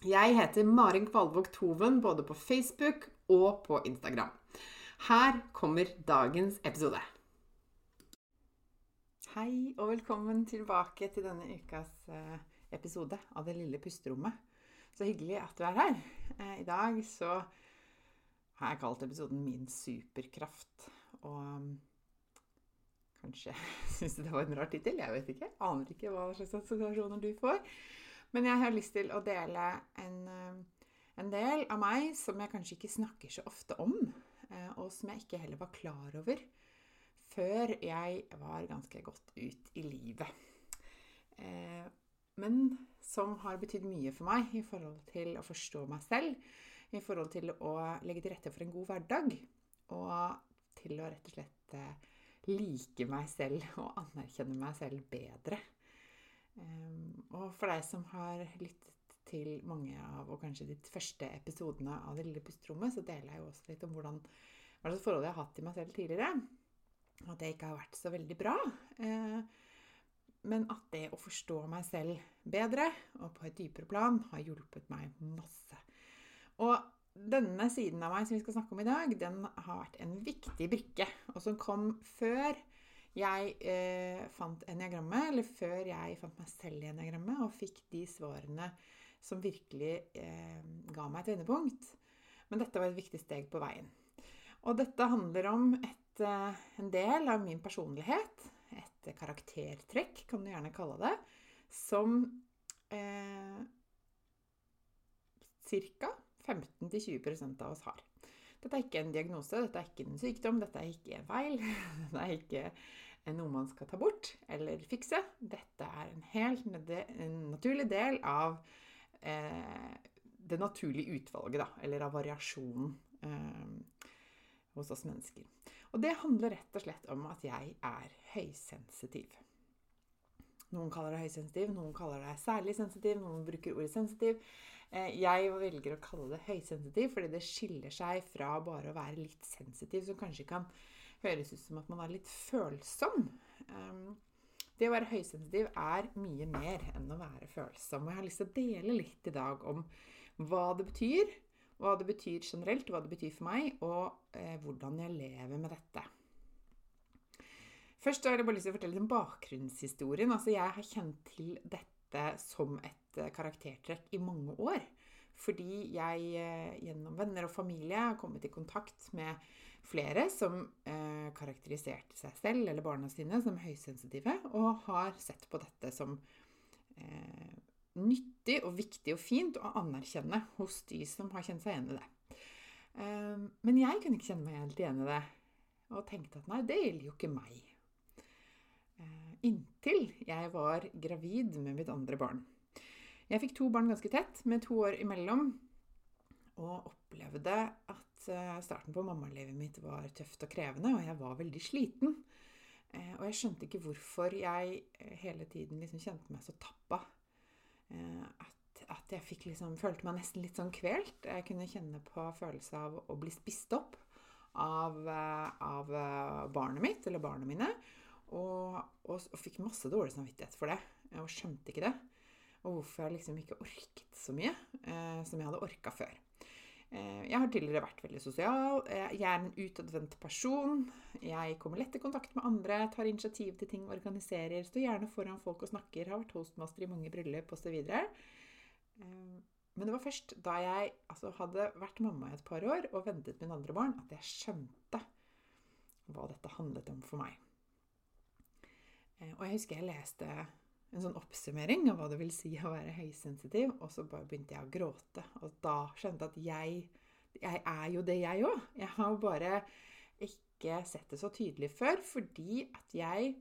Jeg heter Marin Kvalvåg Toven både på Facebook og på Instagram. Her kommer dagens episode. Hei og velkommen tilbake til denne ukas eh, episode av Det lille pusterommet. Så hyggelig at du er her. Eh, I dag så har jeg kalt episoden 'Min superkraft'. Og mm, kanskje syns du det var en rar tittel? Jeg vet ikke. Aner ikke hva slags assosiasjoner du får. Men jeg har lyst til å dele en, eh, en, del av meg som jeg kanskje ikke snakker så ofte om, eh, og som jeg ikke heller var klar over før jeg var ganske godt ut i livet. Eh, men som har betydd mye for meg i forhold til å forstå meg selv, i forhold til å legge til rette for en god hverdag, og til å rett og slett like meg selv og anerkjenne meg selv bedre. Um, og for deg som har lyttet til mange av, og kanskje de første episodene av Det lille pusterommet, så deler jeg jo også litt om hvordan, hva slags forhold jeg har hatt til meg selv tidligere. At det ikke har vært så veldig bra. Uh, men at det å forstå meg selv bedre, og på et dypere plan, har hjulpet meg masse. Og denne siden av meg som vi skal snakke om i dag, den har vært en viktig brikke, og som kom før jeg eh, fant eniagrammet, eller før jeg fant meg selv i eniagrammet, og fikk de svarene som virkelig eh, ga meg et vendepunkt. Men dette var et viktig steg på veien. Og dette handler om et, eh, en del av min personlighet, et karaktertrekk, kan du gjerne kalle det, som eh, ca. 15-20% av oss har. Dette er ikke en diagnose, dette er ikke en sykdom, dette er ikke en feil. Dette er ikke noe man skal ta bort eller fikse. Dette er en helt en naturlig del av eh, det naturlige utvalget, da, eller av variasjonen eh, hos oss mennesker. Og det handler rett og slett om at jeg er høysensitiv. Noen kaller det høysensitiv, noen kaller det særlig sensitiv, noen bruker ordet sensitiv. Eh, jeg velger å kalle det høysensitiv fordi det skiller seg fra bare å være litt sensitiv, som kanskje kan høres ut som at man er litt følsom. Ehm, det å være høysensitiv er mye mer enn å være følsom. Og jeg har lyst til å dele litt i dag om hva det betyr, hva det betyr generelt, hva det betyr for meg, og eh, hvordan jeg lever med dette. Først har jeg bare lyst til å fortelle om bakgrunnshistorien. Altså, jeg har kjent til dette som et Eh, karaktertrekk i mange år. Fordi jeg eh, gjennom venner og familie har kommet i kontakt med flere som eh, karakteriserte seg selv eller barna sine som høysensitive, og har sett på dette som eh, nyttig og viktig og fint å anerkjenne hos de som har kjent seg igjen i det. Eh, men jeg kunne ikke kjenne meg helt igjen i det, og tenkte at nei, det gjelder jo ikke meg. Inntil jeg var gravid med mitt andre barn. Jeg fikk to barn ganske tett, med to år imellom, og opplevde at eh, starten på mammalivet mitt var tøft og krevende, og jeg var veldig sliten. Eh, og jeg skjønte ikke hvorfor jeg eh, hele tiden liksom kjente meg så tappa. At, at jeg liksom, følte meg nesten litt sånn kvelt. Jeg kunne kjenne på følelse av å bli spist opp av, av barnet mitt, eller barna mine. Og, og, og fikk masse dårlig samvittighet for det. Og skjønte ikke det. og hvorfor jeg liksom ikke orket så mye eh, som jeg hadde orka før. Eh, jeg har tidligere vært veldig sosial. Eh, jeg er en utadvendt person. Jeg kommer lett i kontakt med andre, tar initiativ til ting, organiserer, står gjerne foran folk og snakker, har vært hostmaster i mange bryllup osv. Eh, men det var først da jeg altså, hadde vært mamma i et par år og ventet min andre barn, at jeg skjønte hva dette handlet om for meg. Og jeg husker jeg leste en sånn oppsummering av hva det vil si å være høysensitiv, og så bare begynte jeg å gråte. Og da skjønte jeg at jeg, jeg er jo det, jeg òg. Jeg har bare ikke sett det så tydelig før, fordi at jeg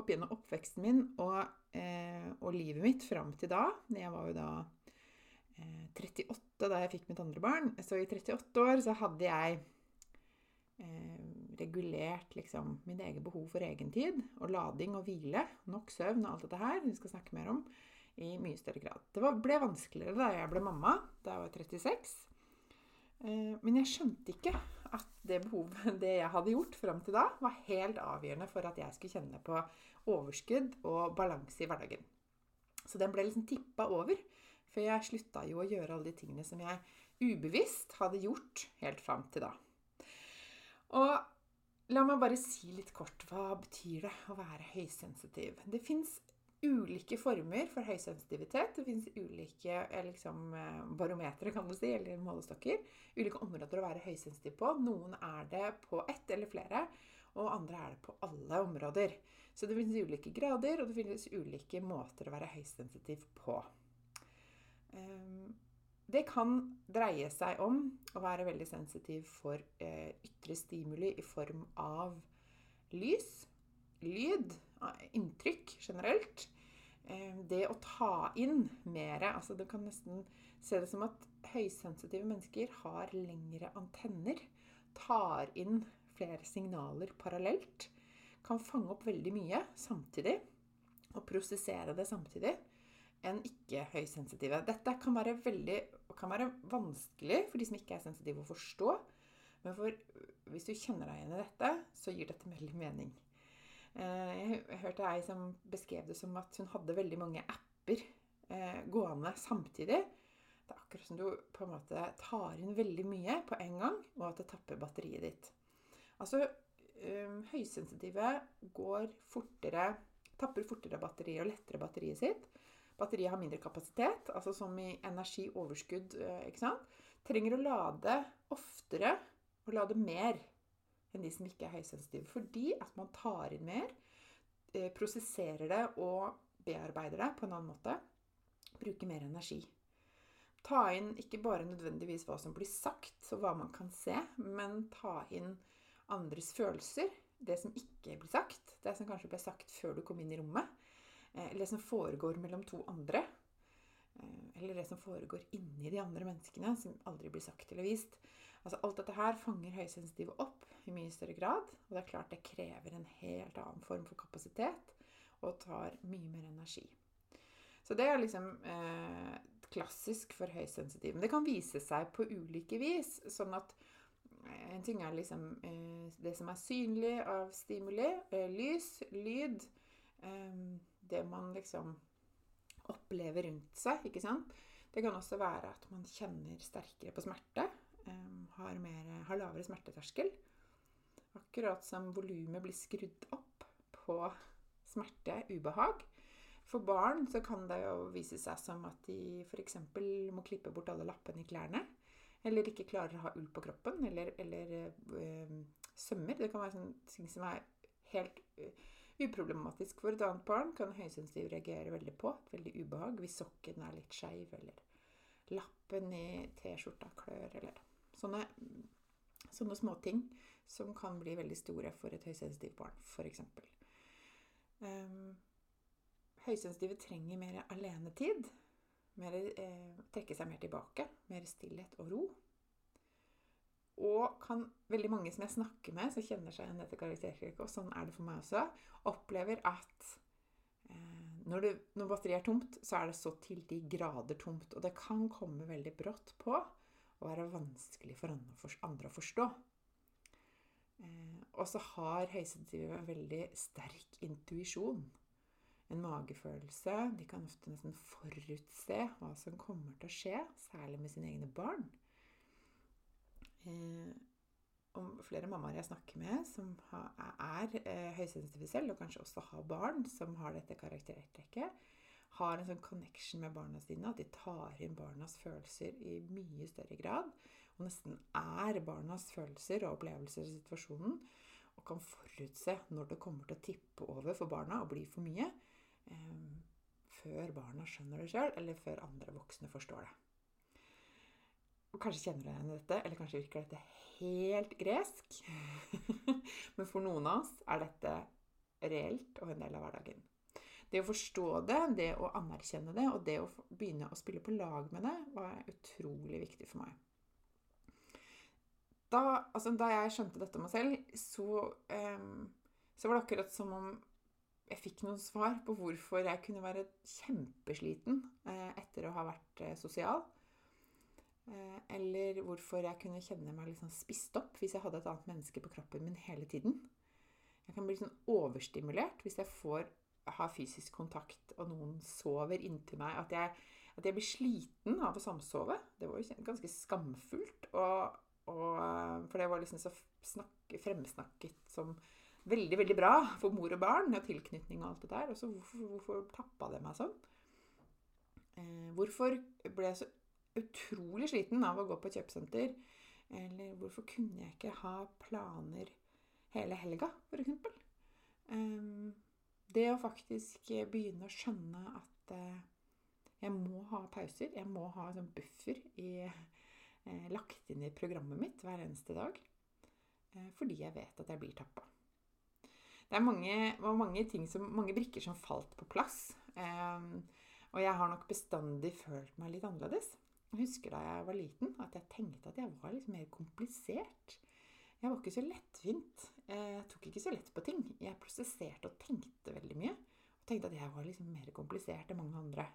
opp gjennom oppveksten min og, eh, og livet mitt fram til da Jeg var jo da eh, 38 da jeg fikk mitt andre barn. Så i 38 år så hadde jeg eh, regulert liksom, mine egne behov for egentid og lading og hvile, nok søvn og alt dette her, vi skal snakke mer om, i mye større grad. Det var, ble vanskeligere da jeg ble mamma, da jeg var 36. Eh, men jeg skjønte ikke at det behovet, det jeg hadde gjort fram til da, var helt avgjørende for at jeg skulle kjenne på overskudd og balanse i hverdagen. Så den ble liksom tippa over. For jeg slutta jo å gjøre alle de tingene som jeg ubevisst hadde gjort helt fram til da. Og La meg bare si litt kort hva betyr det å være høysensitiv. Det fins ulike former for høysensitivitet. Det fins ulike eh, liksom, eh, barometere, kan du si, eller målestokker. Ulike områder å være høysensitiv på. Noen er det på ett eller flere, og andre er det på alle områder. Så det finnes ulike grader, og det finnes ulike måter å være høysensitiv på. Um, det kan dreie seg om å være veldig sensitiv for eh, ytre stimuli i form av lys, lyd, inntrykk generelt. Eh, det å ta inn mer altså Du kan nesten se det som at høysensitive mennesker har lengre antenner. Tar inn flere signaler parallelt. Kan fange opp veldig mye samtidig og prosessere det samtidig enn ikke-høysensitive. Dette kan være, veldig, kan være vanskelig for de som ikke er sensitive, å forstå. Men for, hvis du kjenner deg igjen i dette, så gir dette veldig mening. Eh, jeg hørte ei som beskrev det som at hun hadde veldig mange apper eh, gående samtidig. Det er akkurat som du på en måte tar inn veldig mye på en gang, og at det tapper batteriet ditt. Altså, eh, høysensitive går fortere, tapper fortere batteriet og lettere batteriet sitt batteriet har mindre kapasitet, altså som i energioverskudd, eh, ikke sant, trenger å lade oftere og lade mer enn de som ikke er høysensitive. Fordi at man tar inn mer, eh, prosesserer det og bearbeider det på en annen måte. Bruker mer energi. Ta inn ikke bare nødvendigvis hva som blir sagt, og hva man kan se, men ta inn andres følelser. Det som ikke blir sagt. Det som kanskje ble sagt før du kom inn i rommet. Eh, eller det som foregår mellom to andre. Eh, eller det som foregår inni de andre menneskene, som aldri blir sagt eller vist. Altså Alt dette her fanger høysensitive opp i mye større grad. Og det er klart det krever en helt annen form for kapasitet og tar mye mer energi. Så det er liksom eh, klassisk for høysensitive. Men det kan vise seg på ulike vis. Sånn at eh, en ting er liksom eh, det som er synlig av stimuli. Eh, lys, lyd. Eh, det man liksom opplever rundt seg. ikke sant? Det kan også være at man kjenner sterkere på smerte. Um, har, mer, har, lavere smerteterskel. Akkurat som volumet blir skrudd opp på smerte, ubehag. For barn så kan det jo vise seg som at de f.eks. må klippe bort alle lappene i klærne. Eller ikke klarer å ha ull på kroppen. Eller, eller øh, sømmer. Det kan være sånne ting som er helt øh, Uproblematisk for et annet barn kan høysensitiv reagere veldig på. Et veldig ubehag hvis sokken er litt skeiv, eller lappen i T-skjorta klør, eller sånne, sånne småting som kan bli veldig store for et høysensitivt barn, f.eks. Um, ehm, høysensitive trenger mer alenetid. Mer, eh, trekke seg mer tilbake. Mer stillhet og ro. Og kan veldig mange som jeg snakker med, som kjenner seg igjen dette karaktertrekket, og sånn er det for meg også, opplever at eh, når, det, når, batteriet er tomt, så er det så til de grader tomt. Og det kan komme veldig brått på og være vanskelig for andre å forstå. Eh, og så har høysensitive veldig sterk intuisjon. en magefølelse. De kan ofte nesten forutse hva som kommer til å skje, særlig med sine egne barn. Eh, om flere mammaer jeg snakker med som har, er eh, høysensitive selv, og kanskje også har barn som har dette karaktertrekket, har en sånn connection med barna sine, at de tar inn barnas følelser i mye større grad. Og nesten er barnas følelser og opplevelser i situasjonen. Og kan forutse når det kommer til å tippe over for barna og bli for mye. Eh, før barna skjønner det sjøl, eller før andre voksne forstår det. Kanskje kjenner du igjen dette, eller kanskje virker dette helt gresk. Men for noen av oss er dette reelt og en del av hverdagen. Det å forstå det, det å anerkjenne det, og det å begynne å spille på lag med det, var utrolig viktig for meg. Da, altså, da jeg skjønte dette om meg selv, så, um, så var det akkurat som om jeg fikk noen svar på hvorfor jeg kunne være kjempesliten eh, etter å ha vært eh, sosial. Eh, eller hvorfor jeg kunne kjenne meg liksom spist opp hvis jeg hadde et annet menneske på kroppen min hele tiden. Jeg kan bli sånn overstimulert hvis jeg får ha fysisk kontakt og noen sover inntil meg. At jeg, at jeg blir sliten av å samsove. Det var jo ganske skamfullt. Og, og, eh, for det var liksom så snakk, fremsnakket som veldig, veldig bra for mor og barn, og tilknytning og alt det der. Og så hvorfor, hvorfor tappa det meg sånn? Eh, hvorfor ble jeg så utrolig sliten av å gå på kjøpesenter? Eller hvorfor kunne jeg ikke ha planer hele helga, f.eks.? Um, det å faktisk begynne å skjønne at eh, jeg må ha pauser, jeg må ha en sånn buffer i, eh, lagt inn i programmet mitt hver eneste dag, eh, fordi jeg vet at jeg blir tappa. Det er mange, mange, som, mange brikker som falt på plass. og jeg har nok bestandig følt meg litt annerledes. Jeg husker da jeg var liten, at jeg tenkte at jeg var litt mer komplisert. Jeg var ikke så lettvint. Jeg tok ikke så lett på ting. Jeg prosesserte og tenkte veldig mye. Og tenkte at jeg var liksom mer komplisert enn mange andre.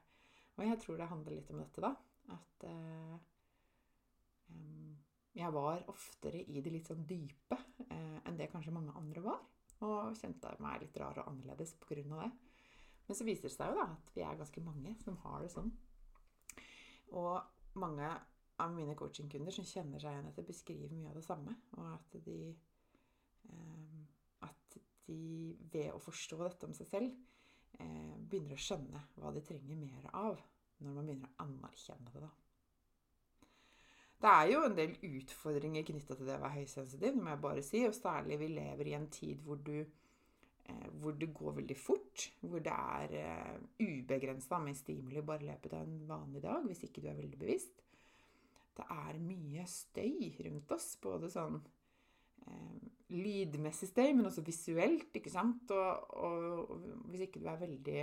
Og jeg tror det handler litt om dette, da. At uh, jeg var oftere i det litt sånn dype uh, enn det kanskje mange andre var. Og kjente meg litt rar og annerledes pga. det. Men så viser det seg jo da at vi er ganske mange som har det sånn. Og mange av mine coachingkunder som kjenner seg igjen etter, beskriver mye av det samme. Og at de, eh, at de ved å forstå dette om seg selv eh, begynner å skjønne hva de trenger mer av når man begynner å anerkjenne det. da. Det er jo en del utfordringer knytta til det å være høysensitiv, det må jeg bare si. Og særlig vi lever i en tid hvor, du, hvor det går veldig fort. Hvor det er eh, ubegrensa med stimuli bare i løpet av en vanlig dag, hvis ikke du er veldig bevisst det er mye støy rundt oss. Både sånn eh, lydmessig støy, men også visuelt, ikke sant? Og, og, og, hvis ikke du er veldig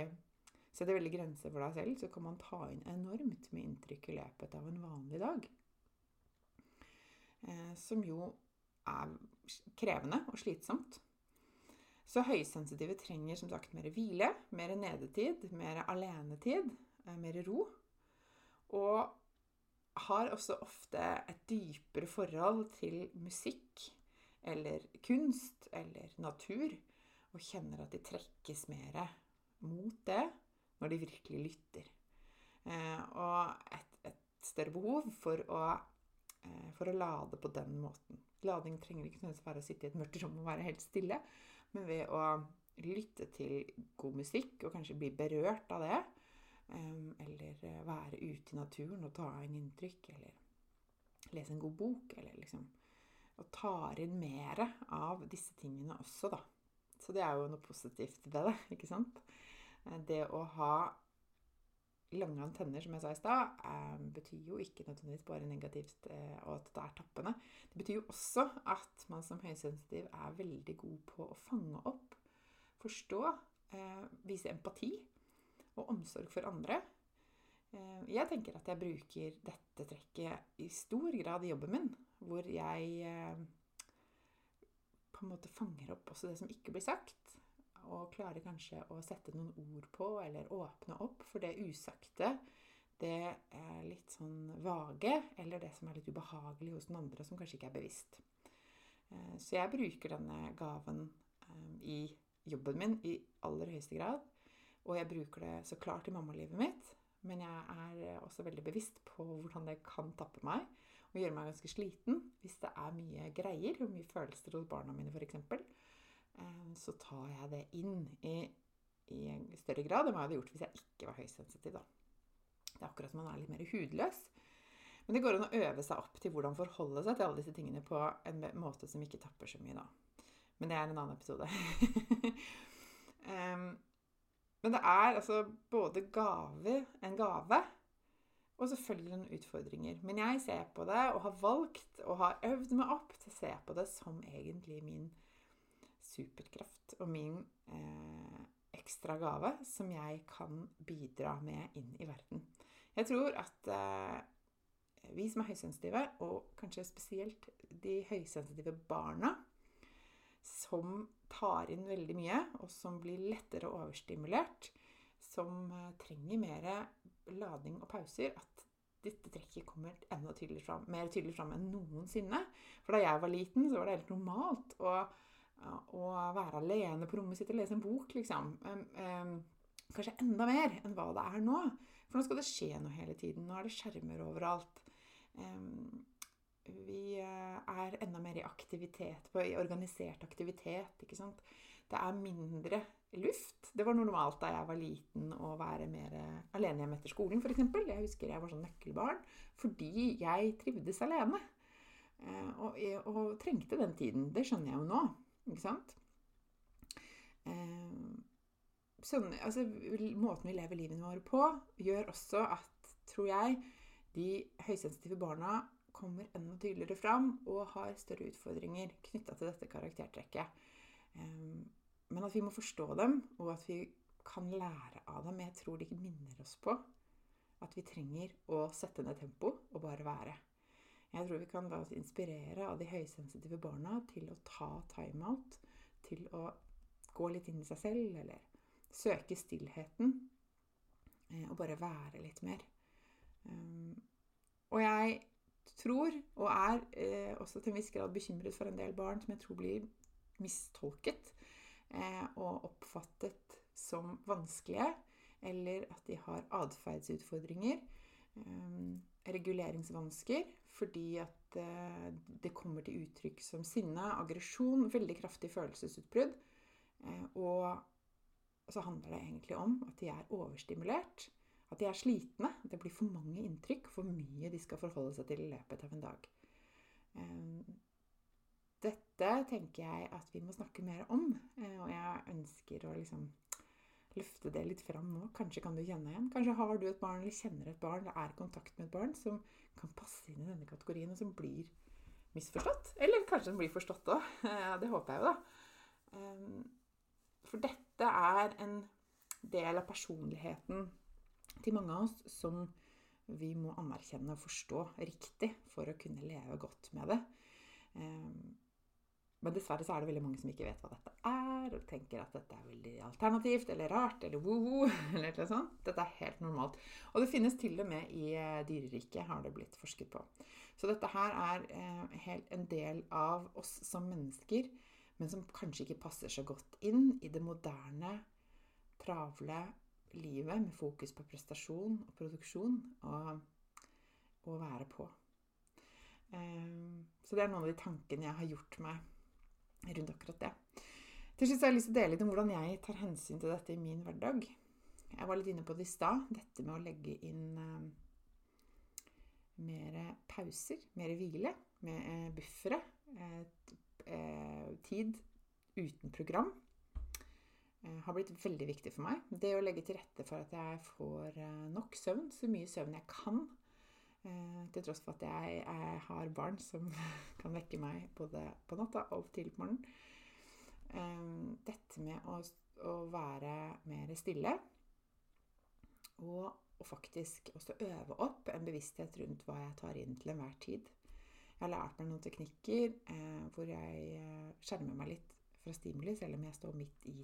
setter veldig grenser for deg selv, så kan man ta inn enormt med inntrykk i løpet av en vanlig dag. Eh, som jo er krevende og slitsomt. Så høysensitive trenger som sagt mer hvile, mer nedetid, mer alenetid, eh, mer ro. Og har også ofte et dypere forhold til musikk eller kunst eller natur, og kjenner at de trekkes mer mot det når de virkelig lytter. Eh, og et, et, større behov for å, eh, for å lade på den måten. Lading trenger ikke nødvendigvis være å sitte i et mørkt rom og være helt stille, men ved å lytte til god musikk og kanskje bli berørt av det, eller eh, være ute i naturen og ta inn inntrykk. Eller lese en god bok. Eller liksom Og tar inn mer av disse tingene også, da. Så det er jo noe positivt ved det, ikke sant? Eh, det å ha lange antenner, som jeg sa i stad, eh, betyr jo ikke nødvendigvis bare negativt og at det er tappende. Det betyr jo også at man som høysensitiv er veldig god på å fange opp, forstå, vise empati og omsorg for andre. Eh, jeg tenker at jeg bruker dette trekket i stor grad i jobben min, hvor jeg eh, på en måte fanger opp også det som ikke blir sagt, og klarer kanskje å sette noen ord på eller åpne opp for det usagte, det er litt sånn vage, eller det som er litt ubehagelig hos den andre, som kanskje ikke er bevisst. Eh, så jeg bruker denne gaven i jobben min i aller høyeste grad Og jeg bruker det så klart i mammalivet mitt, men jeg er også veldig bevisst på hvordan det kan tappe meg og gjøre meg ganske sliten hvis det er mye greier og mye følelser hos barna mine f.eks. Så tar jeg det inn i, i større grad enn hva jeg hadde gjort hvis jeg ikke var høysensitiv. Da. Det er akkurat som man er litt mer hudløs. Men det går an å øve seg opp til hvordan forholde seg til alle disse tingene på en måte som ikke tapper så mye, da. Men det er en annen episode. um, men det er altså både gave, en gave og selvfølgelig noen utfordringer. Men jeg ser på det, og har valgt og har øvd meg opp til å se på det som egentlig min superkraft og min eh, ekstra gave som jeg kan bidra med inn i verden. Jeg tror at eh, vi som er høysensitive, og kanskje spesielt de høysensitive barna, som tar inn veldig mye, og som blir lettere overstimulert, som eh, trenger mer lading og pauser, at dette trekket kommer enda tydeligere fram, mer tydelig fram enn noensinne. For da jeg var liten, så var det helt normalt å, å være alene på rommet sitt og lese en bok, liksom. kanskje enda mer enn hva det er nå. For nå skal det skje noe hele tiden. Nå er det skjermer overalt. vi eh, er enda mer i aktivitet, i organisert aktivitet. ikke sant? Det er mindre luft. Det var normalt da jeg var liten å være mer alene hjemme etter skolen, f.eks. Jeg husker jeg var sånn nøkkelbarn fordi jeg trivdes alene. Eh, og, og, trengte den tiden. Det skjønner jeg jo nå, ikke sant? Eh, sånn, altså, måten vi lever livene våre på, gjør også at, tror jeg, de høysensitive barna kommer enda tydeligere fram og har større utfordringer knytta til dette karaktertrekket. Eh, men at vi må forstå dem, og at vi kan lære av dem. Jeg tror de minner oss på at vi trenger å sette ned tempo og bare være. Jeg tror vi kan da inspirere av de høysensitive barna til å ta timeout, til å gå litt inn i seg selv, eller søke stillheten, eh, og bare være litt mer. Um, og jeg tror, og er eh, også til en viss grad bekymret for en del barn som jeg tror blir mistolket Eh, og oppfattet som vanskelige, eller at de har atferdsutfordringer, eh, reguleringsvansker, fordi at eh, det kommer til uttrykk som sinne, aggresjon, veldig kraftig følelsesutbrudd. Og så handler det egentlig om at de er overstimulert. At de er slitne. Det blir for mange inntrykk, for mye de skal forholde seg til i løpet av en dag. Dette tenker jeg at vi må snakke mer om, eh, og jeg ønsker å liksom løfte det litt fram nå. Kanskje kan du kjenne igjen. Kanskje har du et barn eller kjenner et barn eller er i kontakt med et barn som kan passe inn i denne kategorien, og som blir misforstått. Eller kanskje den blir forstått òg. Det håper jeg jo, da. Ehm, for dette er en del av personligheten til mange av oss som vi må anerkjenne og forstå riktig for å kunne leve godt med det. Men dessverre så er det veldig mange som ikke vet hva dette er, og tenker at dette er veldig alternativt eller rart eller wo-wo. eller noe. Dette er helt normalt. Og det finnes til og med i eh, dyreriket, har det blitt forsket på. Så dette her er eh, en del av oss som mennesker, men som kanskje ikke passer så godt inn i det moderne, travle livet med fokus på prestasjon og produksjon og å være på. Eh, så det er noen av de tankene jeg har gjort meg rundt akkurat det. Til slutt har jeg lyst til å dele litt om hvordan jeg tar hensyn til dette i min hverdag. Jeg var litt inne på det i stad, dette med å legge inn eh, mer pauser, mer hvile, med eh, buffere. Eh, tid uten program eh, har blitt veldig viktig for meg. Det å legge til rette for at jeg får eh, nok søvn, så mye søvn jeg kan. Eh, til tross for at jeg, jeg, har barn som kan vekke meg både på natta og tidlig på morgenen. Eh, dette med å, å være mer stille og, og, faktisk også øve opp en bevissthet rundt hva jeg tar inn til enhver tid. Jeg har lært meg noen teknikker eh, hvor jeg eh, skjermer meg litt fra stimuli, selv om jeg står midt i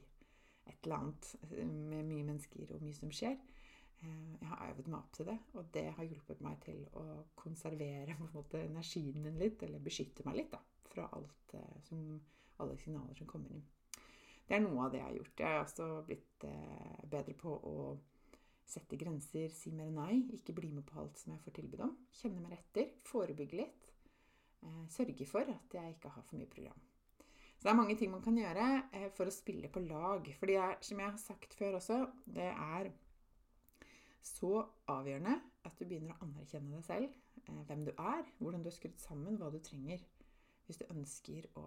et eller annet med mye mennesker og mye som skjer. Jeg øvd meg opp til det, og det har hjulpet meg til å konservere måte, energien min litt, eller beskytte meg litt da, fra alt, eh, som, alle signaler som kommer inn. Det er noe av det jeg har gjort. Jeg har også blitt eh, bedre på å sette grenser, si mer nei, ikke bli med på alt som jeg får tilbud om. Kjenne mer etter, forebygge litt. Eh, sørge for at jeg ikke har for mye program. Så det er mange ting man kan gjøre eh, for å spille på lag. For det er, som jeg har sagt før også, det er så avgjørende at du begynner å anerkjenne deg selv. Eh, hvem du er, hvordan du er skrudd sammen, hva du trenger. Hvis du ønsker å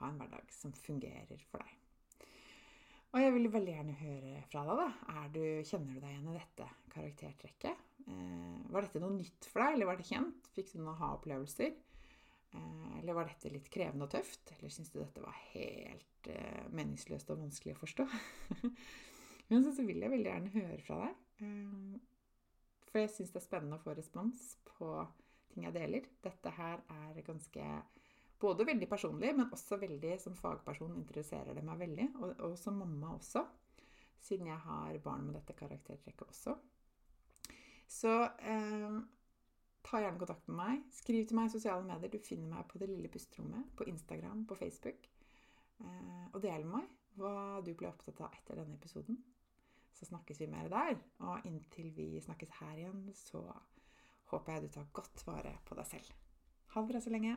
ha en hverdag som fungerer for deg. Og jeg vil veldig gjerne høre fra deg. da. Du, kjenner du deg igjen i dette karaktertrekket? Eh, var dette noe nytt for deg, eller var det kjent? Fikk du noen aha-opplevelser? Eh, eller var dette litt krevende og tøft? Eller syns du dette var helt meningsløst og vanskelig å forstå? Men så, vil jeg veldig gjerne høre fra deg. Um, for jeg syns det er spennende å få respons på ting jeg deler. Dette her er ganske både veldig personlig, men også veldig som fagperson interesserer det meg veldig. Og, og som mamma også, siden jeg har barn med dette karaktertrekket også. Så eh, ta gjerne kontakt med meg. Skriv til meg i sosiale medier. Du finner meg på Det lille pusterommet på Instagram, på Facebook. Eh, og del med meg hva du ble opptatt av etter denne episoden. Så snakkes vi mer der. Og inntil vi snakkes her igjen, så håper jeg du tar godt vare på deg selv. Ha det bra så lenge.